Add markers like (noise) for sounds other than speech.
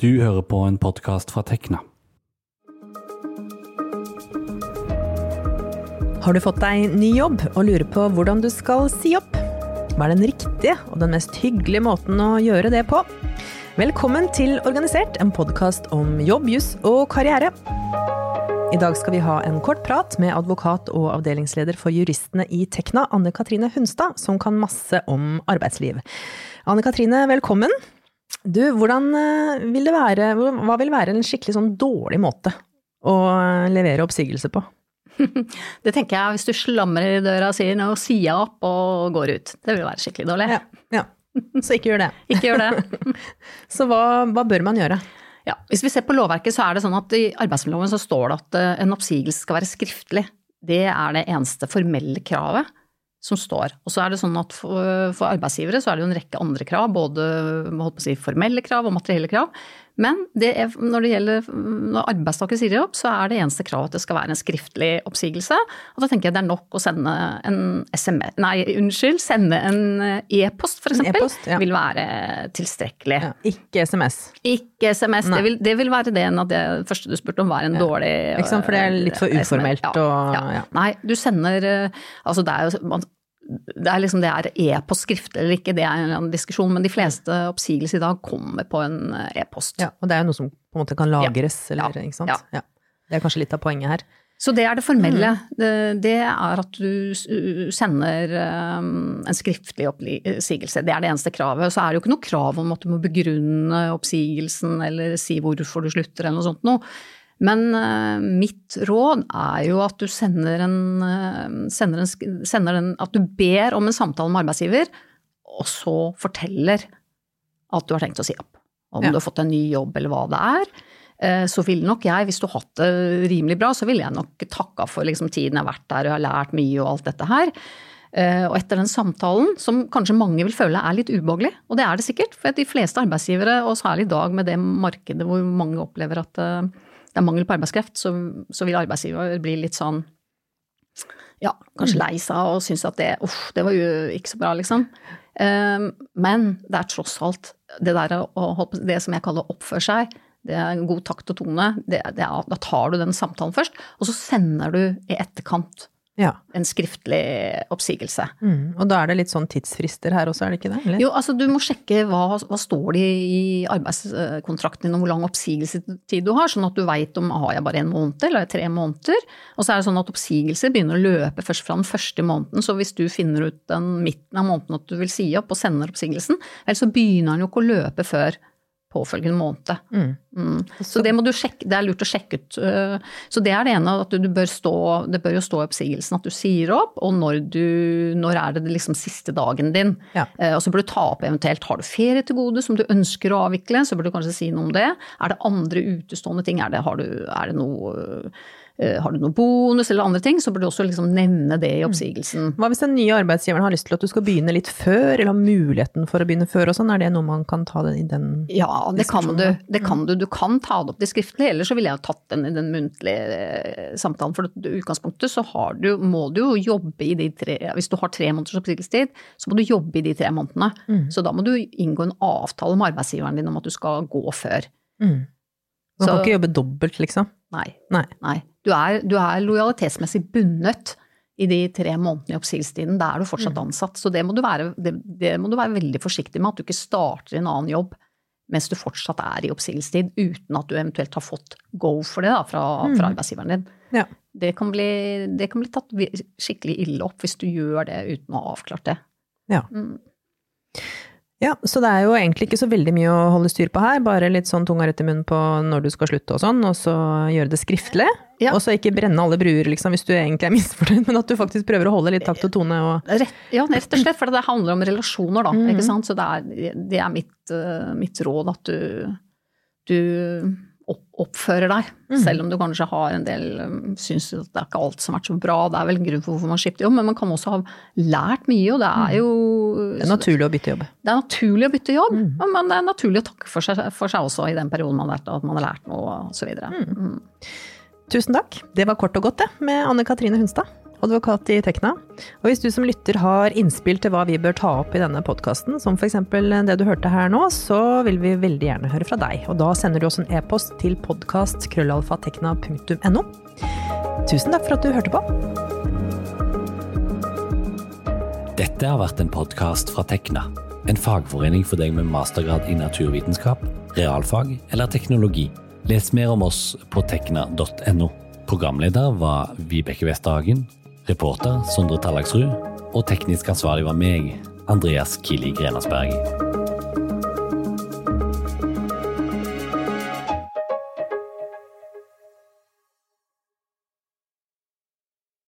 Du hører på en podkast fra Tekna. Har du fått deg ny jobb og lurer på hvordan du skal si opp? Hva er den riktige og den mest hyggelige måten å gjøre det på? Velkommen til Organisert, en podkast om jobb, juss og karriere. I dag skal vi ha en kort prat med advokat og avdelingsleder for juristene i Tekna, Anne Katrine Hunstad, som kan masse om arbeidsliv. Anne Katrine, velkommen. Du, hvordan eh, vil det være, hva vil være en skikkelig sånn dårlig måte å levere oppsigelse på? (laughs) Det tenker jeg hvis du slamrer i døra si nå, sier opp og går ut. Det vil være skikkelig dårlig. Ja, ja. Så ikke gjør det. (laughs) Ikke gjør det. (laughs) så hva, hva, bør man gjøre? Ja, Hvis vi ser på lovverket, så er det sånn at i arbeidsmiljøloven så står det at eh, en oppsigelse skal være skriftlig. Det er det eneste formelle kravet som står. Og så er det sånn at for, for arbeidsgivere så er det jo en rekke andre krav, både si, formelle krav og materielle krav. Men det er, når det gjelder når arbeidstaker sier opp, så er det eneste kravet at det skal være en skriftlig oppsigelse. Og da tenker jeg det er nok å sende en SMS Nei, unnskyld, sende en e-post f.eks. E ja. vil være tilstrekkelig. Ja, ikke SMS. Ikke SMS. Det vil, det vil, være det enn at det første du spurte om var en ja. dårlig Ikke sant, for det er litt for uformelt og Nei, du sender Altså det er jo man, det er liksom det er e-post skriftlig eller ikke, det er en diskusjon, men de fleste oppsigelser i dag kommer på en eh, e-post. Ja, og det er jo noe som på en måte kan lagres, ja. eller ikke sant. Ja. ja. Det er kanskje litt av poenget her. Så det er det formelle. Mm. Det, det, er at du sender um, en skriftlig oppsigelse. Det er det eneste kravet. Så er det jo ikke noe krav om at du må begrunne oppsigelsen eller si hvorfor du slutter eller noe sånt noe. Men uh, mitt råd er jo at du sender en, uh, sender en, sender en, At du ber om en samtale med arbeidsgiver, og så forteller at du har tenkt å si opp. Om ja. du har fått en ny jobb eller hva det er. Uh, så ville nok jeg, hvis du har hatt det rimelig bra, så ville jeg nok takka for liksom, tiden jeg har vært der og jeg har lært mye og alt dette her. Og etter den samtalen, som kanskje mange vil føle er litt ubehagelig, og det er det sikkert, for de fleste arbeidsgivere, og særlig i dag med det markedet hvor mange opplever at det er mangel på arbeidskraft, så, så vil arbeidsgiver bli litt sånn ja, kanskje mm. lei seg og synes at det, uff, det var jo ikke så bra, liksom. Um, men det er tross alt det der det som jeg kaller å oppføre seg, det er god takt og tone. Det, det er, da tar du den samtalen først, og så sender du i etterkant ja. En skriftlig oppsigelse. Mm. Og da er det litt sånn tidsfrister her også, er det ikke det? Eller? Jo, altså du må sjekke hva, hva står det i arbeidskontrakten din om hvor lang oppsigelsestid du har, sånn at du veit om har jeg bare en måned eller tre måneder. Og så er det sånn at oppsigelser begynner å løpe først fra den første måneden, så hvis du finner ut den midten av måneden at du vil si opp og sender oppsigelsen, vel så begynner den jo ikke å løpe før påfølgende måned. Mm. Mm. Så det må du sjekke, det er lurt å sjekke ut. Øh, så det er det ene, at du bør stå, det bør jo stå i oppsigelsen at du sier opp, og når, du, når er det liksom siste dagen din. Ja. Eh, og så bør du ta opp eventuelt, har du ferie til gode som du ønsker å avvikle, så bør du kanskje si noe om det. Er det andre utestående ting, er det, du, er det noe har du noe bonus eller andre ting, så bør du også liksom nevne det i oppsigelsen. Hva hvis den nye arbeidsgiveren har lyst til at du skal begynne litt før, eller har muligheten for å begynne før og sånn, er det noe man kan ta i den Ja, det kan du. Det kan du. Du kan ta det opp det skriftlig, eller så ville jeg ha tatt den i den muntlige eh, samtalen. For i utgangspunktet så du, må du jo jobbe i de tre Hvis du har tre måneders oppsigelsestid, så må du jobbe i de tre månedene. Mm. Så da må du inngå en avtale med arbeidsgiveren din om at du skal gå før. Mm. Man kan ikke jobbe dobbelt, liksom? Nei. Nei. Nei. Du, er, du er, lojalitetsmessig bundet i de tre månedene i oppsigelsestiden. Da er du fortsatt mm. ansatt. Så det må, være, det, det må, du være, veldig forsiktig med, at du ikke starter en annen jobb mens du fortsatt er i oppsigelsestid, uten at du eventuelt har fått go for det da, fra, mm. fra arbeidsgiveren din. Ja. Det, kan bli, det, kan bli, tatt skikkelig ille opp hvis du gjør det uten å ha avklart det. Ja. Mm. Ja, så det er jo egentlig ikke så veldig mye å holde styr på her, bare litt sånn tunga rett i munnen på når du skal slutte og sånn, og så gjøre det skriftlig. Ja. Og så ikke brenne alle bruer, liksom, hvis du egentlig er misfornøyd, (laughs) men at du faktisk prøver å holde litt takt og tone og rett, Ja, rett og slett, for det handler om relasjoner, da, mm. ikke sant. Så det er, det er mitt, uh, mitt, råd at du, du oppfører deg. Mm. Selv om du kanskje har en del um, syns at det er ikke alt som har vært så bra. Det er vel en grunn for hvorfor man skifter jobb, men man kan også ha lært mye, og det er mm. jo Det er naturlig å bytte jobb. Det er naturlig å bytte jobb, mm. men det er naturlig å takke for seg, for seg, også i den perioden man har, at man har lært noe, osv. Mm. mm. Tusen takk. Det var kort og godt, det, med Anne Katrine Hunstad. Advokat i Tekna. Og hvis du som lytter har innspill til hva vi bør ta opp i denne podkasten, som f.eks. det du hørte her nå, så vil vi veldig gjerne høre fra deg. Og da sender du oss en e-post til podkastkrøllalfatekna.no. Tusen takk for at du hørte på. Dette har vært en podkast fra Tekna, en fagforening for deg med mastergrad i naturvitenskap, realfag eller teknologi. Les mer om oss på tekna.no. Programleder var Vibeke Westerhagen, reporter Sondre Tallagsrud, og teknisk ansvarlig var meg, Andreas Kili Grenasberg.